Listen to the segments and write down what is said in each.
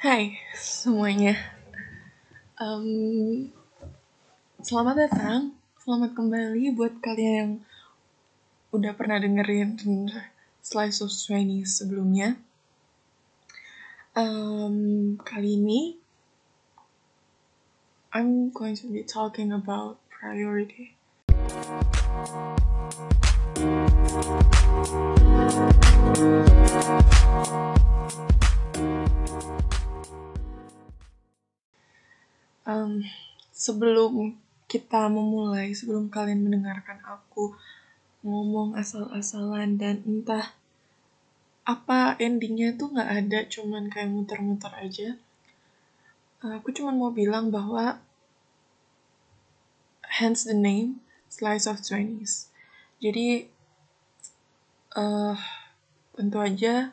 Hai semuanya, um, selamat datang, selamat kembali buat kalian yang udah pernah dengerin Slice of Chinese sebelumnya. Um, kali ini, I'm going to be talking about priority. Um, sebelum kita memulai, sebelum kalian mendengarkan aku ngomong asal-asalan dan entah apa endingnya tuh nggak ada, cuman kayak muter-muter aja. Aku cuman mau bilang bahwa hence the name Slice of Chinese. Jadi uh, tentu aja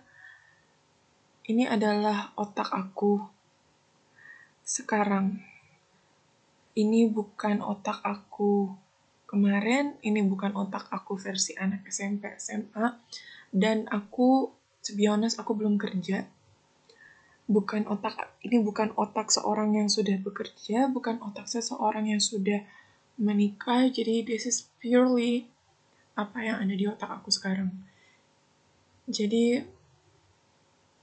ini adalah otak aku sekarang ini bukan otak aku kemarin, ini bukan otak aku versi anak SMP SMA, dan aku, to be honest, aku belum kerja. Bukan otak, ini bukan otak seorang yang sudah bekerja, bukan otak seseorang yang sudah menikah, jadi this is purely apa yang ada di otak aku sekarang. Jadi,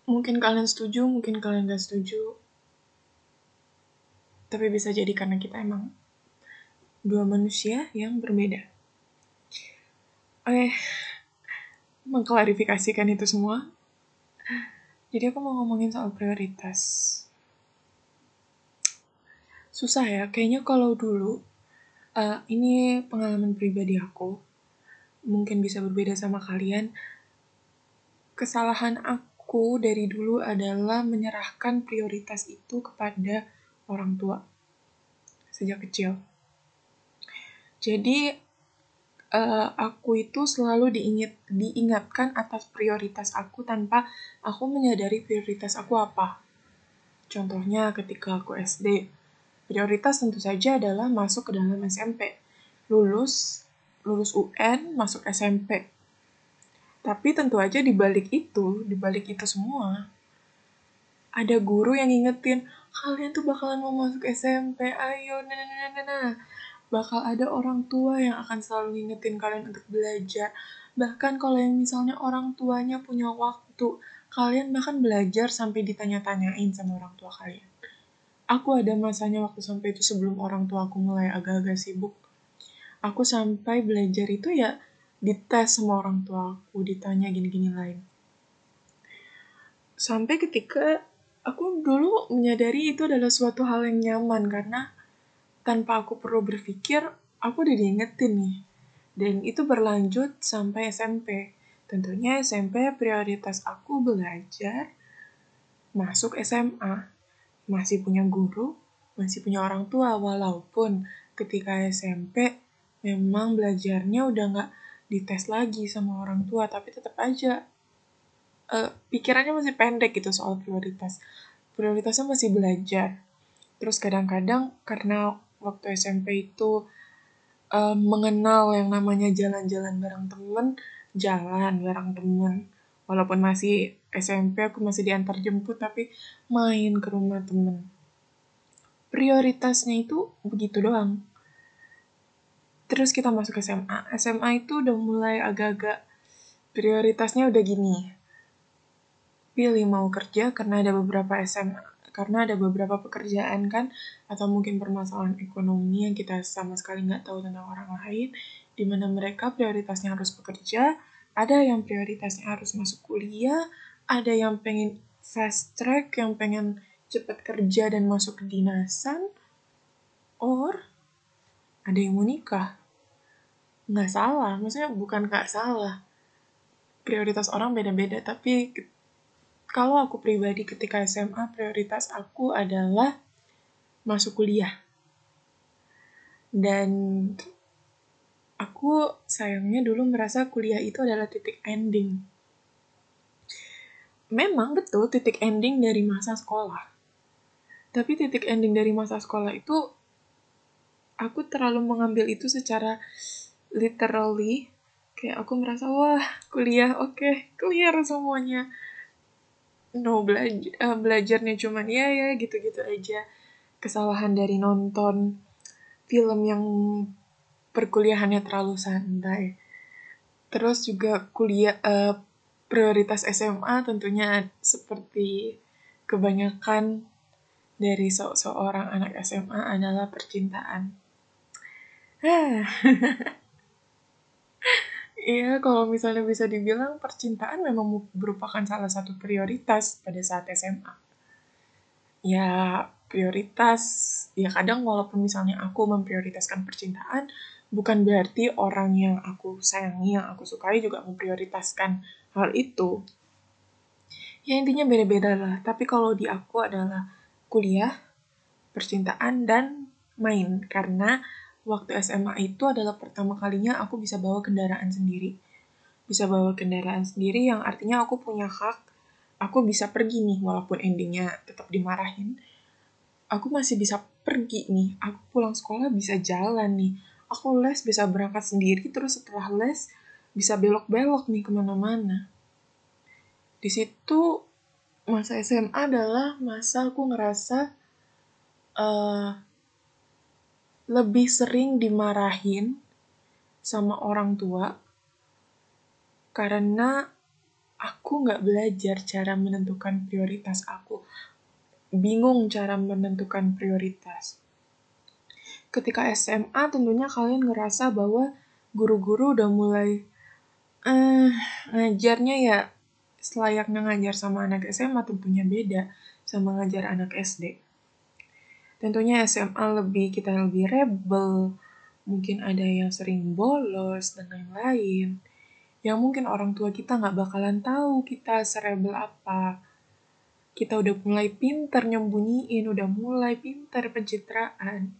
mungkin kalian setuju, mungkin kalian gak setuju, tapi bisa jadi karena kita emang dua manusia yang berbeda. Oke, mengklarifikasikan itu semua. Jadi aku mau ngomongin soal prioritas. Susah ya, kayaknya kalau dulu, uh, ini pengalaman pribadi aku, mungkin bisa berbeda sama kalian. Kesalahan aku dari dulu adalah menyerahkan prioritas itu kepada orang tua sejak kecil. Jadi uh, aku itu selalu diingat diingatkan atas prioritas aku tanpa aku menyadari prioritas aku apa. Contohnya ketika aku SD, prioritas tentu saja adalah masuk ke dalam SMP, lulus lulus UN, masuk SMP. Tapi tentu aja di balik itu, di balik itu semua, ada guru yang ngingetin, kalian tuh bakalan mau masuk SMP, ayo, nah, nah, nah, nah, nah. Bakal ada orang tua yang akan selalu ngingetin kalian untuk belajar. Bahkan kalau yang misalnya orang tuanya punya waktu, kalian bahkan belajar sampai ditanya-tanyain sama orang tua kalian. Aku ada masanya waktu sampai itu sebelum orang tua aku mulai agak-agak sibuk. Aku sampai belajar itu ya dites sama orang tua aku, ditanya gini-gini lain. Sampai ketika aku dulu menyadari itu adalah suatu hal yang nyaman karena tanpa aku perlu berpikir, aku udah diingetin nih. Dan itu berlanjut sampai SMP. Tentunya SMP prioritas aku belajar, masuk SMA, masih punya guru, masih punya orang tua, walaupun ketika SMP memang belajarnya udah nggak dites lagi sama orang tua, tapi tetap aja uh, pikirannya masih pendek gitu soal prioritas. Prioritasnya masih belajar. Terus kadang-kadang karena waktu SMP itu uh, mengenal yang namanya jalan-jalan bareng temen, jalan bareng temen. Walaupun masih SMP aku masih diantar jemput tapi main ke rumah temen. Prioritasnya itu begitu doang. Terus kita masuk SMA. SMA itu udah mulai agak-agak prioritasnya udah gini pilih mau kerja karena ada beberapa SMA karena ada beberapa pekerjaan kan atau mungkin permasalahan ekonomi yang kita sama sekali nggak tahu tentang orang lain di mana mereka prioritasnya harus bekerja ada yang prioritasnya harus masuk kuliah ada yang pengen fast track yang pengen cepat kerja dan masuk ke dinasan or ada yang mau nikah. Nggak salah maksudnya bukan nggak salah. Prioritas orang beda-beda tapi kalau aku pribadi ketika SMA prioritas aku adalah masuk kuliah. Dan aku sayangnya dulu merasa kuliah itu adalah titik ending. Memang betul titik ending dari masa sekolah. Tapi titik ending dari masa sekolah itu aku terlalu mengambil itu secara literally kayak aku merasa wah kuliah oke okay, clear semuanya no belajar uh, belajarnya cuman ya ya gitu-gitu aja. Kesalahan dari nonton film yang perkuliahannya terlalu santai. Terus juga kuliah uh, prioritas SMA tentunya seperti kebanyakan dari se seorang anak SMA adalah percintaan. Iya, kalau misalnya bisa dibilang percintaan memang merupakan salah satu prioritas pada saat SMA. Ya, prioritas, ya kadang walaupun misalnya aku memprioritaskan percintaan, bukan berarti orang yang aku sayangi, yang aku sukai juga memprioritaskan hal itu. Ya intinya beda-beda lah, tapi kalau di aku adalah kuliah, percintaan, dan main. Karena waktu SMA itu adalah pertama kalinya aku bisa bawa kendaraan sendiri. Bisa bawa kendaraan sendiri yang artinya aku punya hak, aku bisa pergi nih walaupun endingnya tetap dimarahin. Aku masih bisa pergi nih, aku pulang sekolah bisa jalan nih. Aku les bisa berangkat sendiri, terus setelah les bisa belok-belok nih ke mana-mana. Di situ masa SMA adalah masa aku ngerasa uh, lebih sering dimarahin sama orang tua karena aku nggak belajar cara menentukan prioritas aku. Bingung cara menentukan prioritas. Ketika SMA tentunya kalian ngerasa bahwa guru-guru udah mulai eh, ngajarnya ya selayaknya ngajar sama anak SMA tentunya beda sama ngajar anak SD tentunya SMA lebih kita lebih rebel, mungkin ada yang sering bolos dan lain-lain. Yang mungkin orang tua kita nggak bakalan tahu kita serebel apa. Kita udah mulai pinter nyembunyiin, udah mulai pinter pencitraan.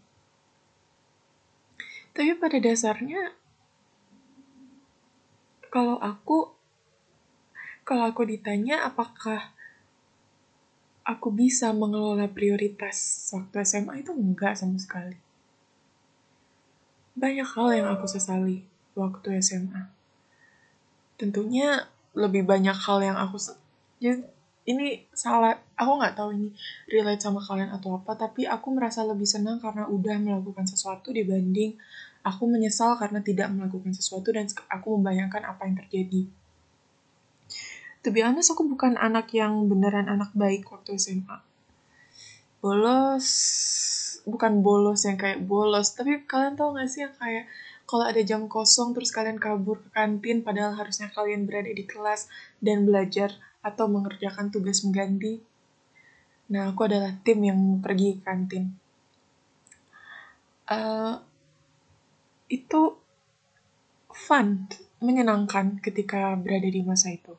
Tapi pada dasarnya, kalau aku, kalau aku ditanya apakah aku bisa mengelola prioritas waktu SMA itu enggak sama sekali. Banyak hal yang aku sesali waktu SMA. Tentunya lebih banyak hal yang aku ya, ini salah aku nggak tahu ini relate sama kalian atau apa tapi aku merasa lebih senang karena udah melakukan sesuatu dibanding aku menyesal karena tidak melakukan sesuatu dan aku membayangkan apa yang terjadi to be honest aku bukan anak yang beneran anak baik waktu SMA bolos bukan bolos yang kayak bolos tapi kalian tau gak sih yang kayak kalau ada jam kosong terus kalian kabur ke kantin padahal harusnya kalian berada di kelas dan belajar atau mengerjakan tugas mengganti. Nah aku adalah tim yang pergi ke kantin. Uh, itu fun menyenangkan ketika berada di masa itu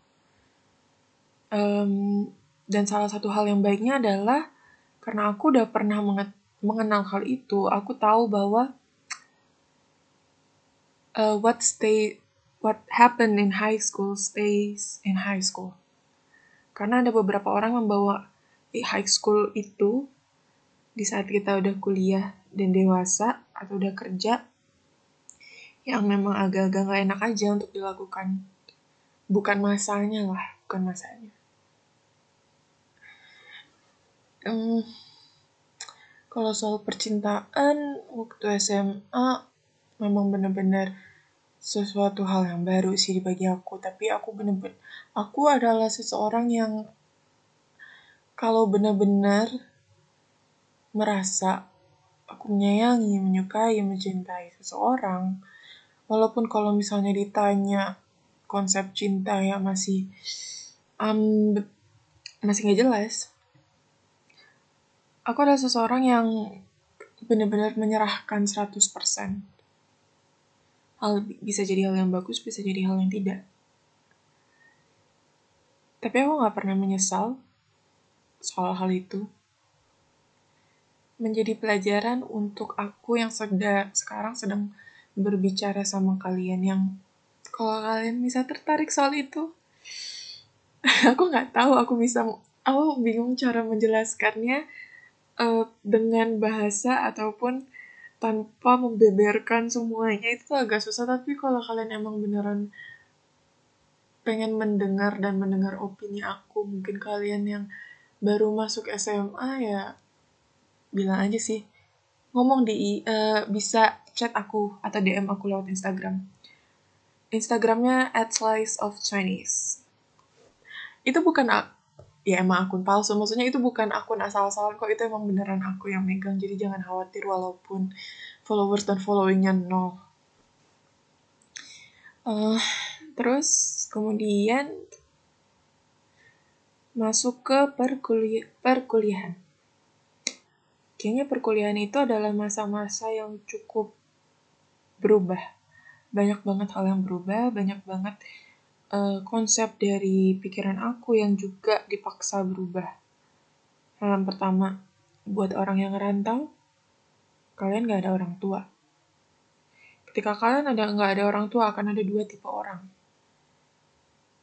Um, dan salah satu hal yang baiknya adalah karena aku udah pernah mengenal hal itu, aku tahu bahwa uh, what stay what happened in high school stays in high school. Karena ada beberapa orang membawa high school itu di saat kita udah kuliah dan dewasa atau udah kerja yang memang agak-agak gak enak aja untuk dilakukan. Bukan masanya lah, bukan masanya. Um, kalau soal percintaan waktu SMA memang benar-benar sesuatu hal yang baru sih bagi aku tapi aku benar-benar aku adalah seseorang yang kalau benar-benar merasa aku menyayangi, menyukai, mencintai seseorang walaupun kalau misalnya ditanya konsep cinta ya masih um, masih nggak jelas aku adalah seseorang yang benar-benar menyerahkan 100%. Hal bisa jadi hal yang bagus, bisa jadi hal yang tidak. Tapi aku gak pernah menyesal soal hal itu. Menjadi pelajaran untuk aku yang sedang, sekarang sedang berbicara sama kalian yang kalau kalian bisa tertarik soal itu. aku nggak tahu aku bisa, aku bingung cara menjelaskannya uh, dengan bahasa ataupun tanpa membeberkan semuanya itu agak susah tapi kalau kalian emang beneran pengen mendengar dan mendengar opini aku. Mungkin kalian yang baru masuk SMA ya bilang aja sih. Ngomong di uh, bisa chat aku atau DM aku lewat Instagram. Instagramnya at slice of Chinese. Itu bukan ya emang akun palsu. Maksudnya itu bukan akun asal-asalan kok. Itu emang beneran aku yang megang. Jadi jangan khawatir walaupun followers dan followingnya nol. Uh, terus kemudian masuk ke perkuliah perkuliahan. Kayaknya perkuliahan itu adalah masa-masa yang cukup berubah banyak banget hal yang berubah banyak banget uh, konsep dari pikiran aku yang juga dipaksa berubah. Hal yang pertama, buat orang yang ngerantau, kalian gak ada orang tua. Ketika kalian ada nggak ada orang tua, akan ada dua tipe orang.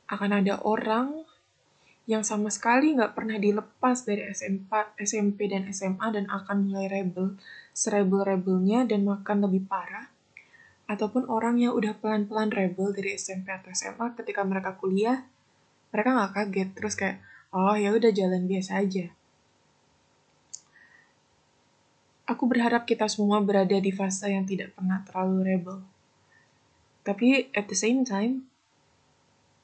Akan ada orang yang sama sekali nggak pernah dilepas dari SMP, SMP dan SMA dan akan mulai rebel, serebel-rebelnya dan makan lebih parah ataupun orang yang udah pelan-pelan rebel dari SMP atau SMA ketika mereka kuliah mereka nggak kaget. Terus kayak oh ya udah jalan biasa aja. Aku berharap kita semua berada di fase yang tidak pernah terlalu rebel. Tapi at the same time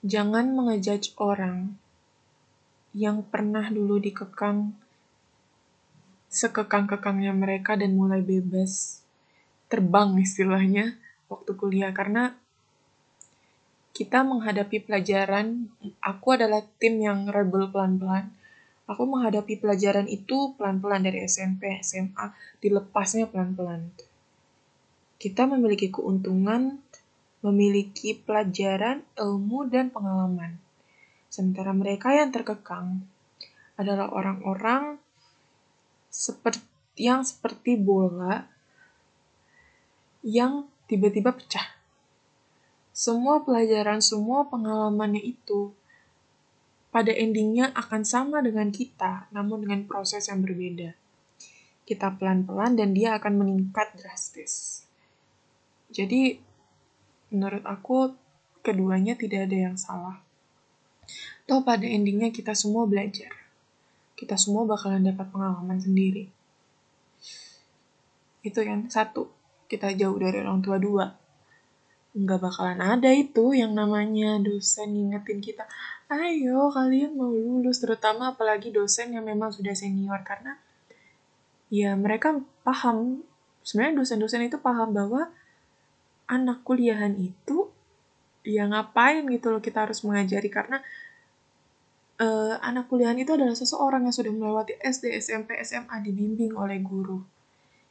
jangan mengejudge orang yang pernah dulu dikekang sekekang-kekangnya mereka dan mulai bebas terbang istilahnya waktu kuliah karena kita menghadapi pelajaran, aku adalah tim yang rebel pelan-pelan. Aku menghadapi pelajaran itu pelan-pelan dari SMP, SMA, dilepasnya pelan-pelan. Kita memiliki keuntungan, memiliki pelajaran, ilmu, dan pengalaman. Sementara mereka yang terkekang adalah orang-orang seperti yang seperti bola yang tiba-tiba pecah. Semua pelajaran, semua pengalamannya itu pada endingnya akan sama dengan kita, namun dengan proses yang berbeda. Kita pelan-pelan dan dia akan meningkat drastis. Jadi, menurut aku, keduanya tidak ada yang salah. Toh pada endingnya kita semua belajar. Kita semua bakalan dapat pengalaman sendiri. Itu yang satu kita jauh dari orang tua dua. Nggak bakalan ada itu yang namanya dosen ngingetin kita ayo kalian mau lulus terutama apalagi dosen yang memang sudah senior karena ya mereka paham sebenarnya dosen-dosen itu paham bahwa anak kuliahan itu ya ngapain gitu loh kita harus mengajari karena uh, anak kuliahan itu adalah seseorang yang sudah melewati SD, SMP, SMA dibimbing oleh guru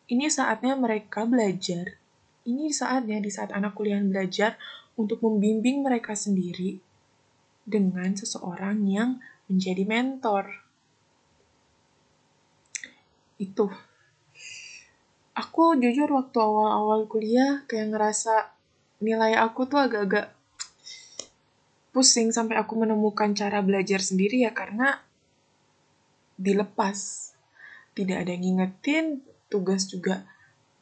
ini saatnya mereka belajar. Ini saatnya di saat anak kuliah belajar untuk membimbing mereka sendiri dengan seseorang yang menjadi mentor. Itu. Aku jujur waktu awal-awal kuliah kayak ngerasa nilai aku tuh agak-agak pusing sampai aku menemukan cara belajar sendiri ya karena dilepas. Tidak ada yang ngingetin, tugas juga.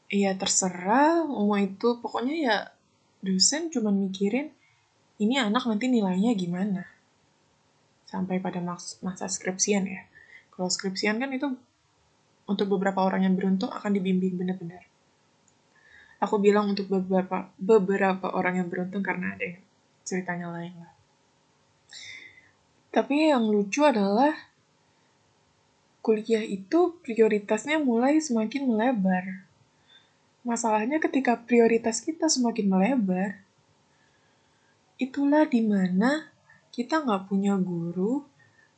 Ya terserah mau itu. Pokoknya ya dosen cuma mikirin ini anak nanti nilainya gimana? Sampai pada masa skripsian ya. Kalau skripsian kan itu untuk beberapa orang yang beruntung akan dibimbing benar-benar. Aku bilang untuk beberapa beberapa orang yang beruntung karena ada ceritanya lain lah. Tapi yang lucu adalah kuliah itu prioritasnya mulai semakin melebar. Masalahnya ketika prioritas kita semakin melebar, itulah di mana kita nggak punya guru,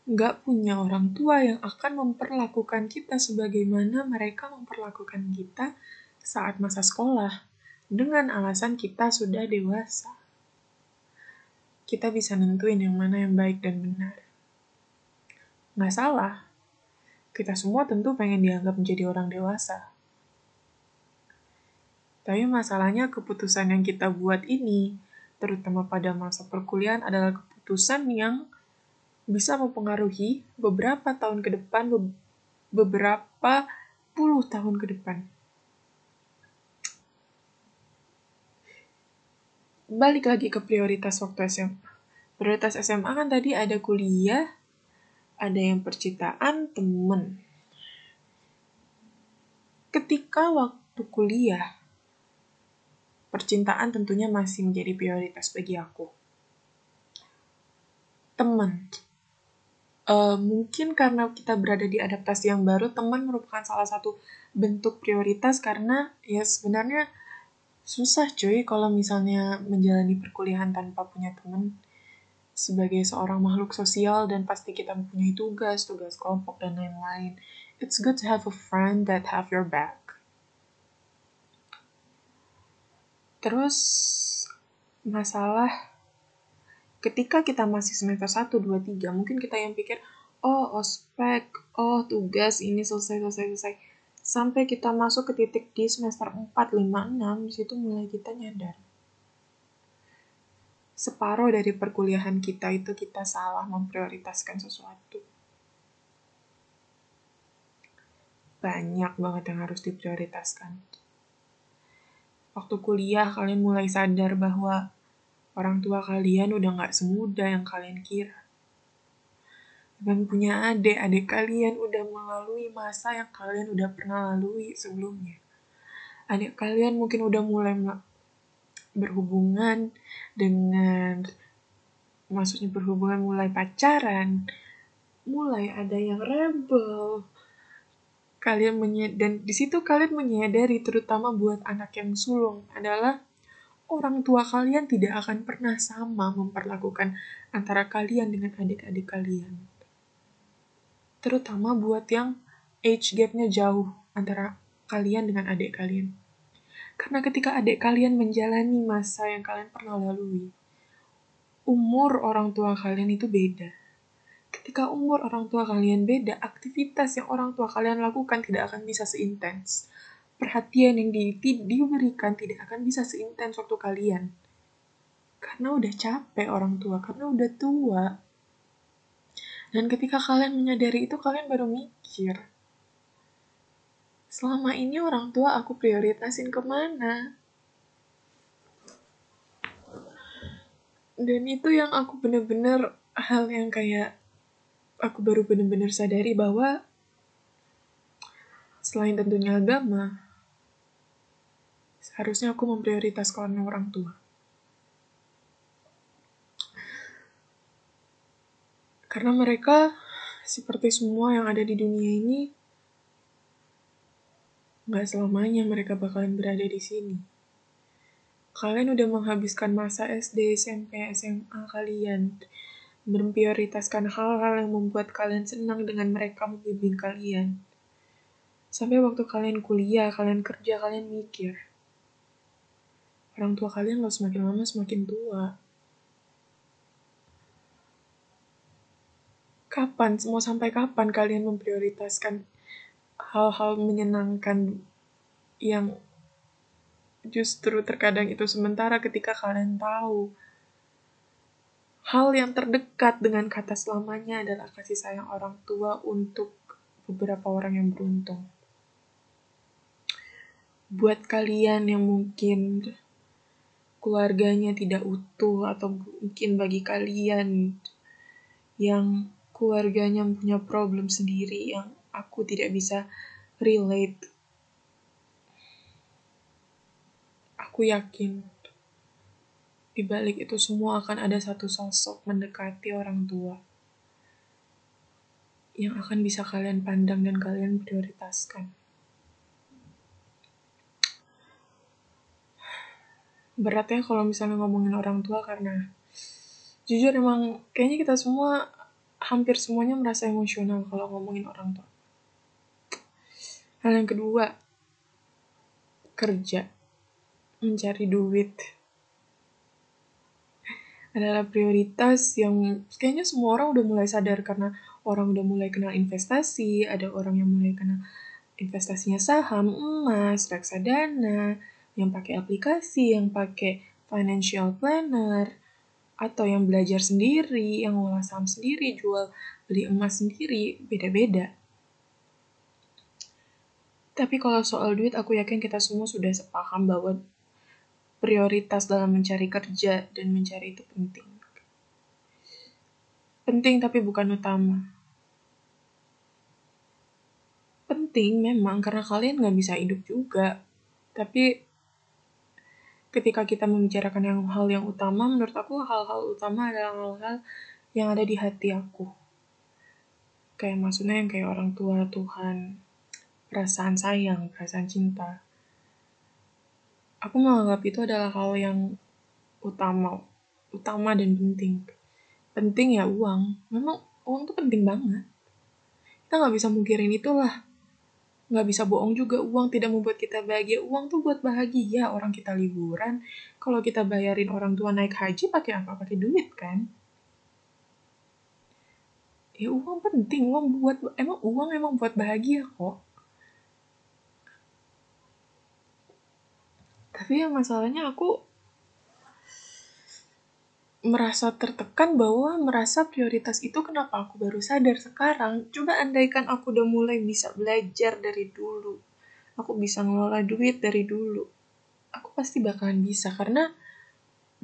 nggak punya orang tua yang akan memperlakukan kita sebagaimana mereka memperlakukan kita saat masa sekolah, dengan alasan kita sudah dewasa. Kita bisa nentuin yang mana yang baik dan benar. Nggak salah, kita semua tentu pengen dianggap menjadi orang dewasa. Tapi masalahnya keputusan yang kita buat ini, terutama pada masa perkuliahan adalah keputusan yang bisa mempengaruhi beberapa tahun ke depan, beberapa puluh tahun ke depan. Balik lagi ke prioritas waktu SMA. Prioritas SMA kan tadi ada kuliah, ada yang percintaan, temen. Ketika waktu kuliah, percintaan tentunya masih menjadi prioritas bagi aku. Teman. Uh, mungkin karena kita berada di adaptasi yang baru, teman merupakan salah satu bentuk prioritas karena ya sebenarnya susah cuy kalau misalnya menjalani perkuliahan tanpa punya teman sebagai seorang makhluk sosial dan pasti kita mempunyai tugas, tugas kelompok dan lain-lain. It's good to have a friend that have your back. Terus masalah ketika kita masih semester 1, 2, 3, mungkin kita yang pikir, oh ospek, oh tugas ini selesai, selesai, selesai. Sampai kita masuk ke titik di semester 4, 5, 6, di situ mulai kita nyadar. Separuh dari perkuliahan kita itu kita salah memprioritaskan sesuatu. Banyak banget yang harus diprioritaskan waktu kuliah kalian mulai sadar bahwa orang tua kalian udah gak semudah yang kalian kira. Dan punya adik, adik kalian udah melalui masa yang kalian udah pernah lalui sebelumnya. Adik kalian mungkin udah mulai berhubungan dengan maksudnya berhubungan mulai pacaran, mulai ada yang rebel, kalian menyadari, dan di situ kalian menyadari terutama buat anak yang sulung adalah orang tua kalian tidak akan pernah sama memperlakukan antara kalian dengan adik-adik kalian. Terutama buat yang age gapnya jauh antara kalian dengan adik kalian. Karena ketika adik kalian menjalani masa yang kalian pernah lalui, umur orang tua kalian itu beda Ketika umur orang tua kalian beda, aktivitas yang orang tua kalian lakukan tidak akan bisa seintens. Perhatian yang di, diberikan tidak akan bisa seintens waktu kalian. Karena udah capek orang tua, karena udah tua. Dan ketika kalian menyadari itu, kalian baru mikir. Selama ini orang tua aku prioritasin ke mana? Dan itu yang aku bener-bener hal yang kayak aku baru benar-benar sadari bahwa selain tentunya agama, seharusnya aku memprioritaskan orang tua. Karena mereka, seperti semua yang ada di dunia ini, nggak selamanya mereka bakalan berada di sini. Kalian udah menghabiskan masa SD, SMP, SMA kalian memprioritaskan hal-hal yang membuat kalian senang dengan mereka membimbing kalian. Sampai waktu kalian kuliah, kalian kerja, kalian mikir. Orang tua kalian lo semakin lama semakin tua. Kapan, mau sampai kapan kalian memprioritaskan hal-hal menyenangkan yang justru terkadang itu sementara ketika kalian tahu Hal yang terdekat dengan kata selamanya adalah kasih sayang orang tua untuk beberapa orang yang beruntung. Buat kalian yang mungkin keluarganya tidak utuh atau mungkin bagi kalian yang keluarganya punya problem sendiri yang aku tidak bisa relate. Aku yakin di balik itu semua akan ada satu sosok mendekati orang tua yang akan bisa kalian pandang dan kalian prioritaskan. Beratnya kalau misalnya ngomongin orang tua karena jujur emang kayaknya kita semua hampir semuanya merasa emosional kalau ngomongin orang tua. Hal yang kedua, kerja, mencari duit adalah prioritas yang kayaknya semua orang udah mulai sadar karena orang udah mulai kenal investasi, ada orang yang mulai kenal investasinya saham, emas, reksadana, yang pakai aplikasi, yang pakai financial planner, atau yang belajar sendiri, yang ngolah saham sendiri, jual beli emas sendiri, beda-beda. Tapi kalau soal duit, aku yakin kita semua sudah sepaham bahwa prioritas dalam mencari kerja dan mencari itu penting. penting tapi bukan utama. Penting memang karena kalian nggak bisa hidup juga. Tapi ketika kita membicarakan yang hal yang utama, menurut aku hal-hal utama adalah hal-hal yang ada di hati aku. Kayak maksudnya yang kayak orang tua, Tuhan, perasaan sayang, perasaan cinta. Aku menganggap itu adalah hal yang utama, utama dan penting. Penting ya uang. Memang uang tuh penting banget. Kita nggak bisa mungkirin itulah. Nggak bisa bohong juga, uang tidak membuat kita bahagia. Uang tuh buat bahagia, orang kita liburan. Kalau kita bayarin orang tua naik haji, pakai apa? Pakai duit kan? Ya uang penting, uang buat, emang uang emang buat bahagia kok. Tapi yang masalahnya aku merasa tertekan bahwa merasa prioritas itu kenapa aku baru sadar sekarang. Coba andaikan aku udah mulai bisa belajar dari dulu. Aku bisa ngelola duit dari dulu. Aku pasti bakalan bisa karena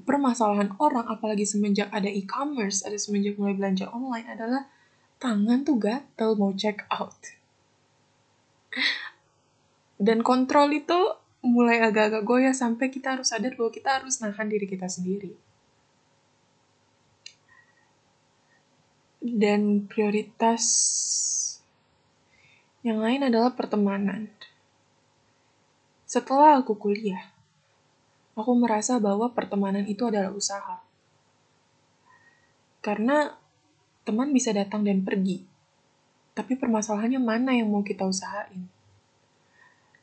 permasalahan orang apalagi semenjak ada e-commerce, ada semenjak mulai belanja online adalah tangan tuh gatel mau check out. Dan kontrol itu mulai agak-agak goyah sampai kita harus sadar bahwa kita harus nahan diri kita sendiri. Dan prioritas yang lain adalah pertemanan. Setelah aku kuliah, aku merasa bahwa pertemanan itu adalah usaha. Karena teman bisa datang dan pergi, tapi permasalahannya mana yang mau kita usahain?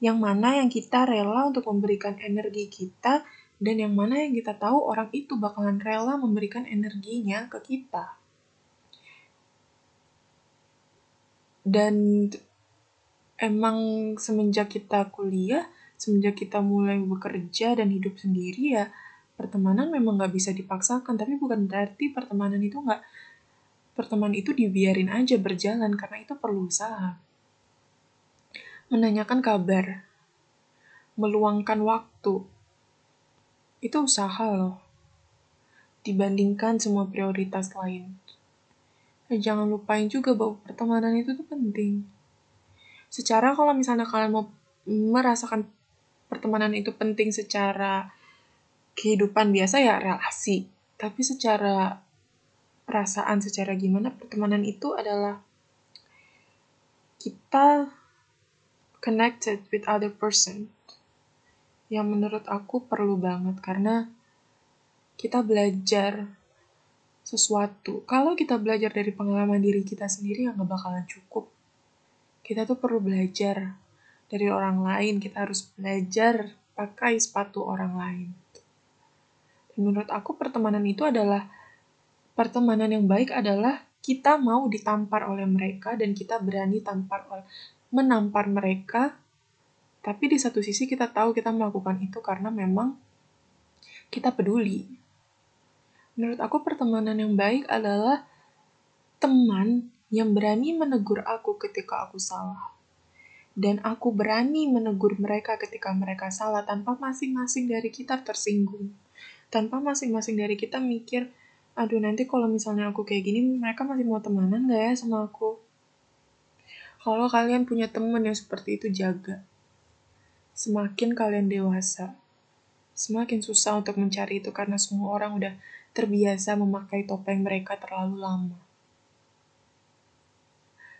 Yang mana yang kita rela untuk memberikan energi kita, dan yang mana yang kita tahu orang itu bakalan rela memberikan energinya ke kita. dan emang semenjak kita kuliah, semenjak kita mulai bekerja dan hidup sendiri ya pertemanan memang nggak bisa dipaksakan tapi bukan berarti pertemanan itu nggak pertemanan itu dibiarin aja berjalan karena itu perlu usaha menanyakan kabar meluangkan waktu itu usaha loh dibandingkan semua prioritas lain eh, jangan lupain juga bahwa pertemanan itu tuh penting. Secara kalau misalnya kalian mau merasakan pertemanan itu penting secara kehidupan biasa ya relasi. Tapi secara perasaan, secara gimana pertemanan itu adalah kita connected with other person. Yang menurut aku perlu banget karena kita belajar sesuatu. Kalau kita belajar dari pengalaman diri kita sendiri, yang gak bakalan cukup. Kita tuh perlu belajar dari orang lain. Kita harus belajar pakai sepatu orang lain. Dan menurut aku pertemanan itu adalah pertemanan yang baik adalah kita mau ditampar oleh mereka dan kita berani tampar oleh menampar mereka tapi di satu sisi kita tahu kita melakukan itu karena memang kita peduli Menurut aku pertemanan yang baik adalah teman yang berani menegur aku ketika aku salah. Dan aku berani menegur mereka ketika mereka salah tanpa masing-masing dari kita tersinggung. Tanpa masing-masing dari kita mikir, aduh nanti kalau misalnya aku kayak gini, mereka masih mau temenan gak ya sama aku? Kalau kalian punya teman yang seperti itu, jaga. Semakin kalian dewasa, semakin susah untuk mencari itu karena semua orang udah terbiasa memakai topeng mereka terlalu lama.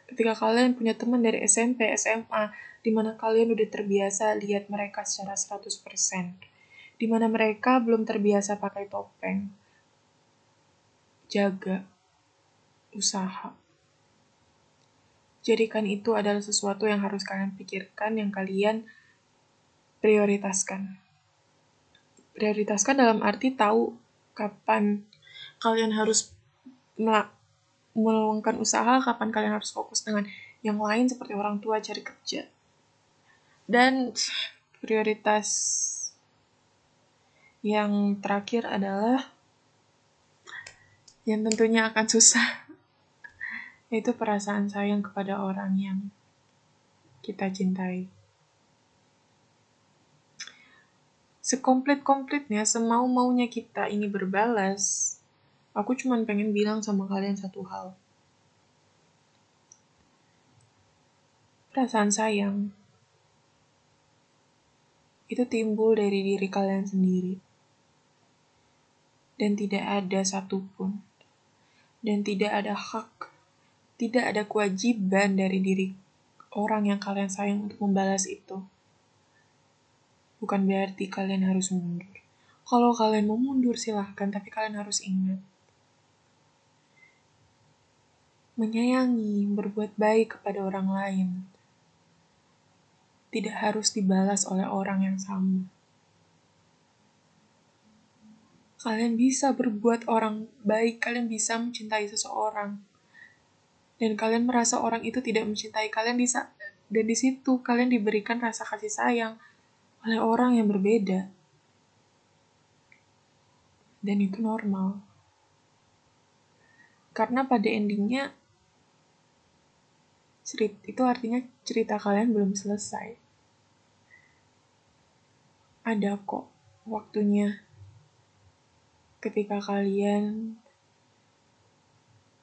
Ketika kalian punya teman dari SMP, SMA, di mana kalian udah terbiasa lihat mereka secara 100%, di mana mereka belum terbiasa pakai topeng, jaga, usaha. Jadikan itu adalah sesuatu yang harus kalian pikirkan, yang kalian prioritaskan. Prioritaskan dalam arti tahu kapan kalian harus meluangkan usaha, kapan kalian harus fokus dengan yang lain seperti orang tua cari kerja. Dan prioritas yang terakhir adalah yang tentunya akan susah yaitu perasaan sayang kepada orang yang kita cintai. sekomplit-komplitnya, semau-maunya kita ini berbalas, Aku cuma pengen bilang sama kalian satu hal. Perasaan sayang itu timbul dari diri kalian sendiri. Dan tidak ada satupun. Dan tidak ada hak. Tidak ada kewajiban dari diri orang yang kalian sayang untuk membalas itu. Bukan berarti kalian harus mundur. Kalau kalian mau mundur silahkan, tapi kalian harus ingat. Menyayangi, berbuat baik kepada orang lain tidak harus dibalas oleh orang yang sama. Kalian bisa berbuat orang baik, kalian bisa mencintai seseorang. Dan kalian merasa orang itu tidak mencintai kalian di dan di situ kalian diberikan rasa kasih sayang oleh orang yang berbeda. Dan itu normal. Karena pada endingnya cerita itu artinya cerita kalian belum selesai. Ada kok waktunya ketika kalian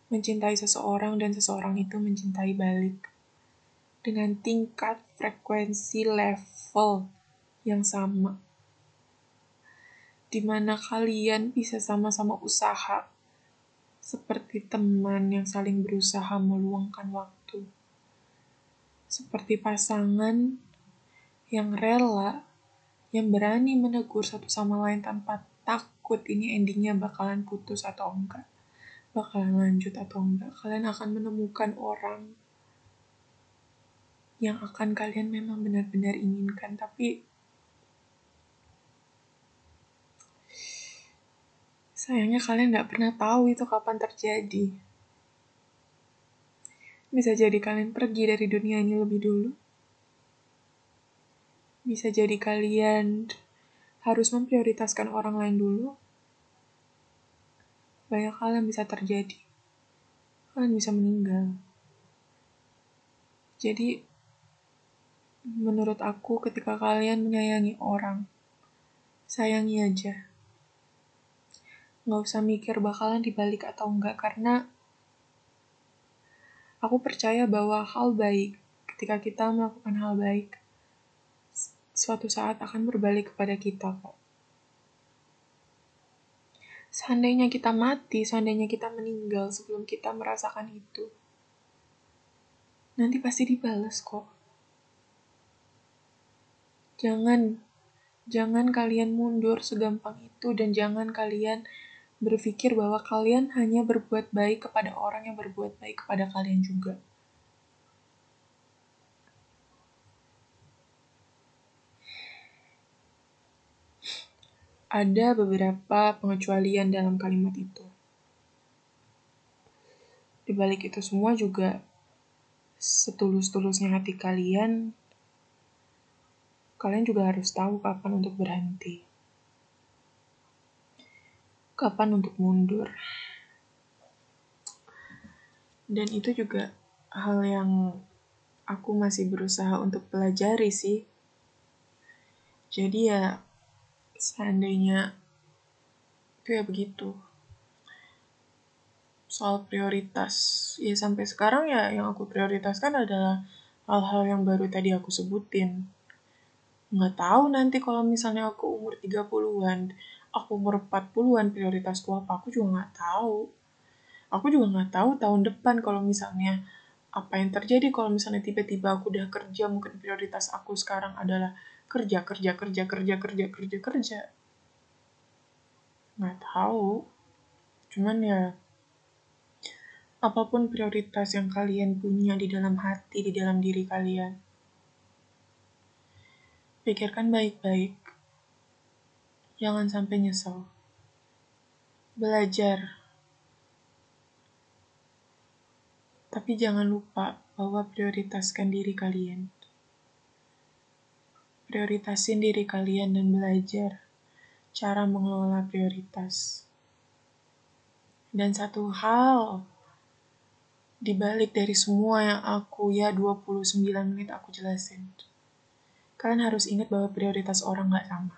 mencintai seseorang dan seseorang itu mencintai balik dengan tingkat frekuensi level yang sama. Di mana kalian bisa sama-sama usaha seperti teman yang saling berusaha meluangkan waktu seperti pasangan yang rela, yang berani menegur satu sama lain tanpa takut ini endingnya bakalan putus atau enggak, bakalan lanjut atau enggak. Kalian akan menemukan orang yang akan kalian memang benar-benar inginkan, tapi sayangnya kalian nggak pernah tahu itu kapan terjadi. Bisa jadi kalian pergi dari dunia ini lebih dulu. Bisa jadi kalian harus memprioritaskan orang lain dulu. Banyak hal yang bisa terjadi. Kalian bisa meninggal. Jadi, menurut aku ketika kalian menyayangi orang, sayangi aja. Nggak usah mikir bakalan dibalik atau enggak, karena Aku percaya bahwa hal baik, ketika kita melakukan hal baik, suatu saat akan berbalik kepada kita kok. Seandainya kita mati, seandainya kita meninggal sebelum kita merasakan itu, nanti pasti dibalas kok. Jangan, jangan kalian mundur segampang itu dan jangan kalian berpikir bahwa kalian hanya berbuat baik kepada orang yang berbuat baik kepada kalian juga. Ada beberapa pengecualian dalam kalimat itu. Di balik itu semua juga setulus-tulusnya hati kalian, kalian juga harus tahu kapan untuk berhenti kapan untuk mundur. Dan itu juga hal yang aku masih berusaha untuk pelajari sih. Jadi ya seandainya itu ya begitu. Soal prioritas, ya sampai sekarang ya yang aku prioritaskan adalah hal-hal yang baru tadi aku sebutin. Nggak tahu nanti kalau misalnya aku umur 30-an, aku umur 40-an prioritasku apa aku juga nggak tahu aku juga nggak tahu tahun depan kalau misalnya apa yang terjadi kalau misalnya tiba-tiba aku udah kerja mungkin prioritas aku sekarang adalah kerja kerja kerja kerja kerja kerja kerja nggak tahu cuman ya apa pun prioritas yang kalian punya di dalam hati di dalam diri kalian pikirkan baik-baik Jangan sampai nyesel. Belajar. Tapi jangan lupa bahwa prioritaskan diri kalian. Prioritasin diri kalian dan belajar cara mengelola prioritas. Dan satu hal di balik dari semua yang aku ya 29 menit aku jelasin. Kalian harus ingat bahwa prioritas orang gak sama.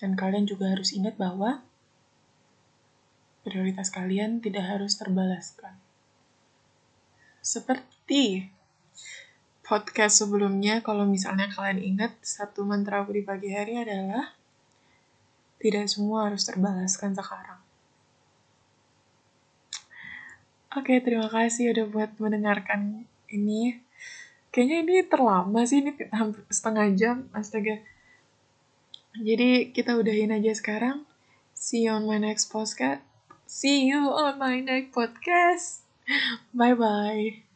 Dan kalian juga harus ingat bahwa prioritas kalian tidak harus terbalaskan. Seperti podcast sebelumnya, kalau misalnya kalian ingat, satu mantra aku di pagi hari adalah tidak semua harus terbalaskan sekarang. Oke, terima kasih udah buat mendengarkan ini. Kayaknya ini terlama sih, ini hampir setengah jam, astaga. Jadi kita udahin aja sekarang. See you on my next podcast. See you on my next podcast. Bye bye.